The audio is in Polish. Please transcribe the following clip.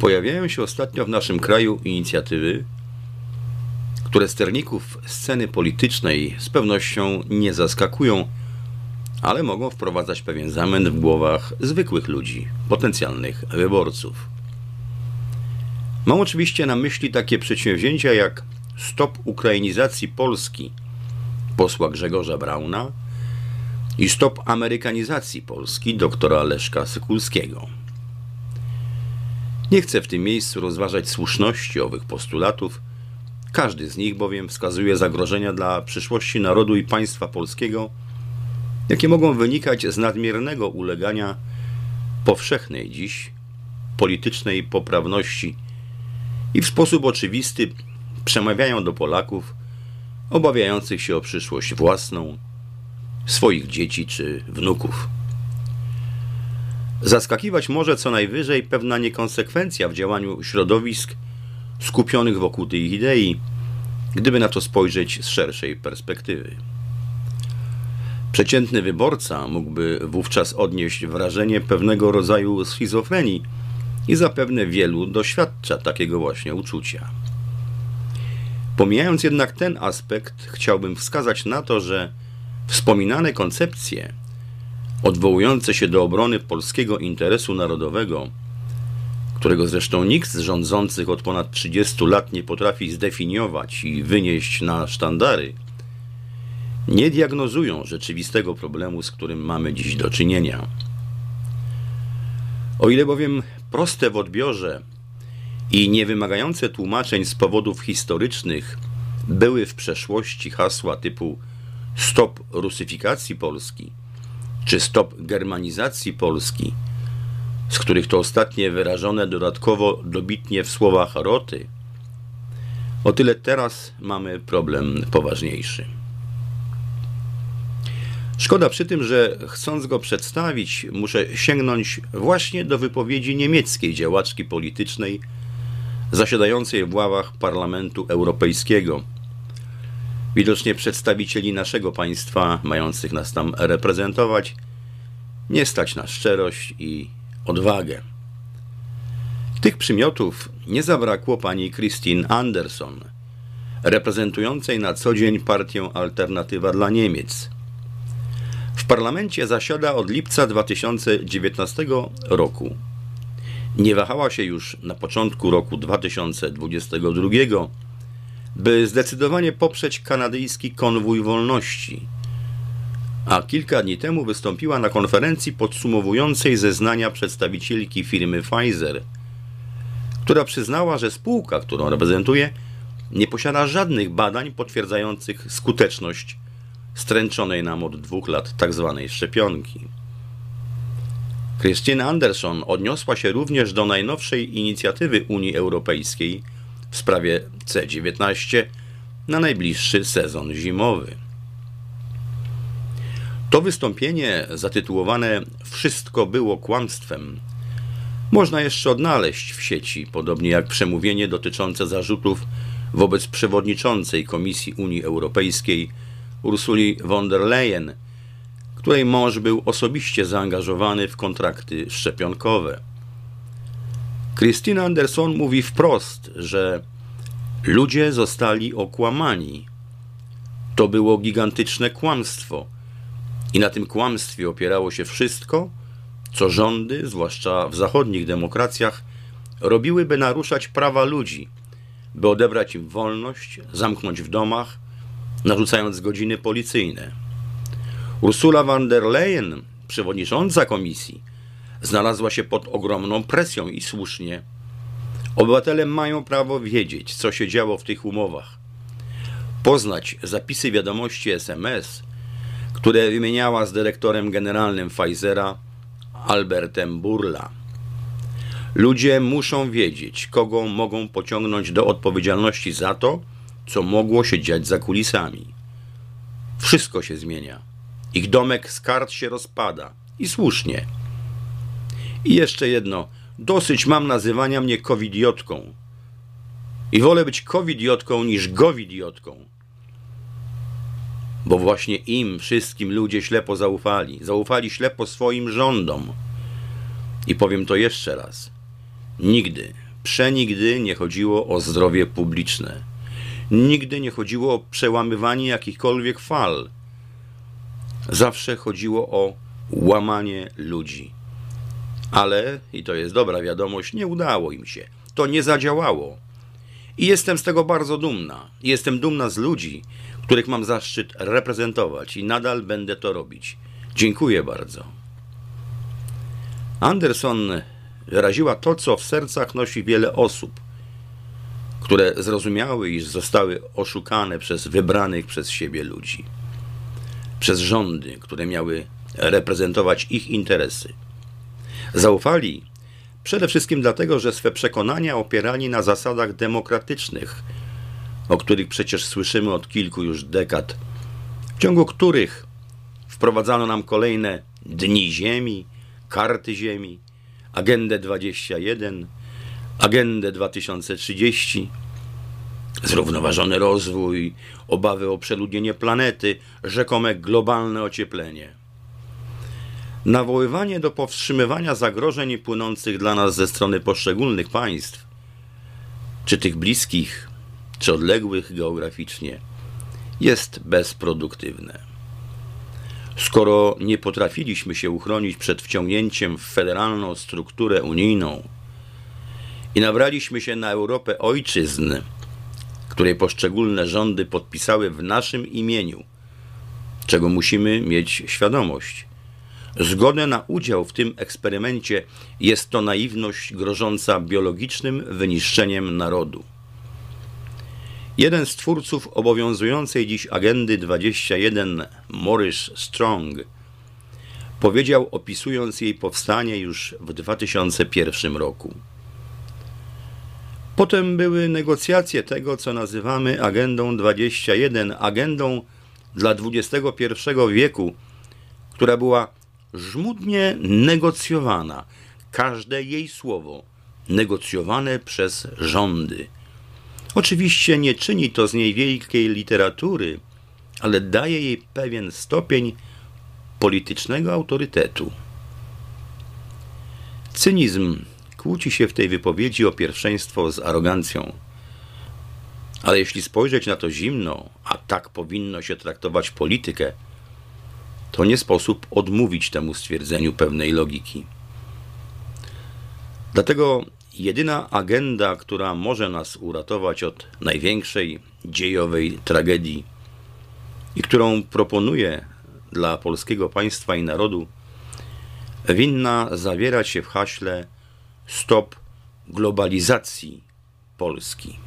Pojawiają się ostatnio w naszym kraju inicjatywy, które sterników sceny politycznej z pewnością nie zaskakują, ale mogą wprowadzać pewien zamęt w głowach zwykłych ludzi, potencjalnych wyborców. Mam oczywiście na myśli takie przedsięwzięcia jak Stop Ukrainizacji Polski posła Grzegorza Brauna i Stop Amerykanizacji Polski doktora Leszka Sykulskiego. Nie chcę w tym miejscu rozważać słuszności owych postulatów, każdy z nich bowiem wskazuje zagrożenia dla przyszłości narodu i państwa polskiego, jakie mogą wynikać z nadmiernego ulegania powszechnej dziś politycznej poprawności i w sposób oczywisty przemawiają do Polaków obawiających się o przyszłość własną, swoich dzieci czy wnuków. Zaskakiwać może co najwyżej pewna niekonsekwencja w działaniu środowisk skupionych wokół tej idei, gdyby na to spojrzeć z szerszej perspektywy. Przeciętny wyborca mógłby wówczas odnieść wrażenie pewnego rodzaju schizofrenii i zapewne wielu doświadcza takiego właśnie uczucia. Pomijając jednak ten aspekt, chciałbym wskazać na to, że wspominane koncepcje, odwołujące się do obrony polskiego interesu narodowego, którego zresztą nikt z rządzących od ponad 30 lat nie potrafi zdefiniować i wynieść na sztandary, nie diagnozują rzeczywistego problemu, z którym mamy dziś do czynienia. O ile bowiem proste w odbiorze i niewymagające tłumaczeń z powodów historycznych były w przeszłości hasła typu stop rusyfikacji Polski czy stop germanizacji Polski, z których to ostatnie wyrażone dodatkowo dobitnie w słowach roty, o tyle teraz mamy problem poważniejszy. Szkoda przy tym, że chcąc go przedstawić, muszę sięgnąć właśnie do wypowiedzi niemieckiej działaczki politycznej zasiadającej w ławach Parlamentu Europejskiego. Widocznie przedstawicieli naszego państwa, mających nas tam reprezentować, nie stać na szczerość i odwagę. Tych przymiotów nie zabrakło pani Christine Anderson, reprezentującej na co dzień partię Alternatywa dla Niemiec. W parlamencie zasiada od lipca 2019 roku nie wahała się już na początku roku 2022, by zdecydowanie poprzeć kanadyjski konwój wolności, a kilka dni temu wystąpiła na konferencji podsumowującej zeznania przedstawicielki firmy Pfizer, która przyznała, że spółka, którą reprezentuje, nie posiada żadnych badań potwierdzających skuteczność stręczonej nam od dwóch lat tzw. Tak szczepionki. Christine Anderson odniosła się również do najnowszej inicjatywy Unii Europejskiej w sprawie C19 na najbliższy sezon zimowy. To wystąpienie zatytułowane Wszystko było kłamstwem można jeszcze odnaleźć w sieci, podobnie jak przemówienie dotyczące zarzutów wobec przewodniczącej Komisji Unii Europejskiej Ursuli von der Leyen – której mąż był osobiście zaangażowany w kontrakty szczepionkowe. Christina Anderson mówi wprost, że ludzie zostali okłamani. To było gigantyczne kłamstwo. I na tym kłamstwie opierało się wszystko, co rządy, zwłaszcza w zachodnich demokracjach, robiły, by naruszać prawa ludzi, by odebrać im wolność, zamknąć w domach, narzucając godziny policyjne. Ursula von der Leyen, przewodnicząca komisji, znalazła się pod ogromną presją i słusznie. Obywatele mają prawo wiedzieć, co się działo w tych umowach. Poznać zapisy wiadomości SMS, które wymieniała z dyrektorem generalnym Pfizera Albertem Burla. Ludzie muszą wiedzieć, kogo mogą pociągnąć do odpowiedzialności za to, co mogło się dziać za kulisami. Wszystko się zmienia. Ich domek z kart się rozpada. I słusznie. I jeszcze jedno. Dosyć mam nazywania mnie covidiotką. I wolę być covidiotką niż gowidiotką. Bo właśnie im wszystkim ludzie ślepo zaufali. Zaufali ślepo swoim rządom. I powiem to jeszcze raz. Nigdy, Przenigdy nie chodziło o zdrowie publiczne. Nigdy nie chodziło o przełamywanie jakichkolwiek fal. Zawsze chodziło o łamanie ludzi. Ale, i to jest dobra wiadomość, nie udało im się. To nie zadziałało. I jestem z tego bardzo dumna. Jestem dumna z ludzi, których mam zaszczyt reprezentować i nadal będę to robić. Dziękuję bardzo. Anderson wyraziła to, co w sercach nosi wiele osób, które zrozumiały, iż zostały oszukane przez wybranych przez siebie ludzi, przez rządy, które miały reprezentować ich interesy. Zaufali przede wszystkim dlatego, że swe przekonania opierali na zasadach demokratycznych, o których przecież słyszymy od kilku już dekad, w ciągu których wprowadzano nam kolejne dni Ziemi, karty Ziemi, Agendę 21, Agendę 2030, zrównoważony rozwój, obawy o przeludnienie planety, rzekome globalne ocieplenie. Nawoływanie do powstrzymywania zagrożeń płynących dla nas ze strony poszczególnych państw, czy tych bliskich, czy odległych geograficznie, jest bezproduktywne. Skoro nie potrafiliśmy się uchronić przed wciągnięciem w federalną strukturę unijną i nabraliśmy się na Europę ojczyzn, której poszczególne rządy podpisały w naszym imieniu, czego musimy mieć świadomość. Zgodę na udział w tym eksperymencie jest to naiwność grożąca biologicznym wyniszczeniem narodu. Jeden z twórców obowiązującej dziś agendy 21, Morris Strong, powiedział opisując jej powstanie już w 2001 roku. Potem były negocjacje tego, co nazywamy agendą 21, agendą dla XXI wieku, która była żmudnie negocjowana, każde jej słowo negocjowane przez rządy. Oczywiście nie czyni to z niej wielkiej literatury, ale daje jej pewien stopień politycznego autorytetu. Cynizm kłóci się w tej wypowiedzi o pierwszeństwo z arogancją. Ale jeśli spojrzeć na to zimno, a tak powinno się traktować politykę, to nie sposób odmówić temu stwierdzeniu pewnej logiki. Dlatego jedyna agenda, która może nas uratować od największej dziejowej tragedii i którą proponuję dla polskiego państwa i narodu, winna zawierać się w haśle Stop globalizacji Polski.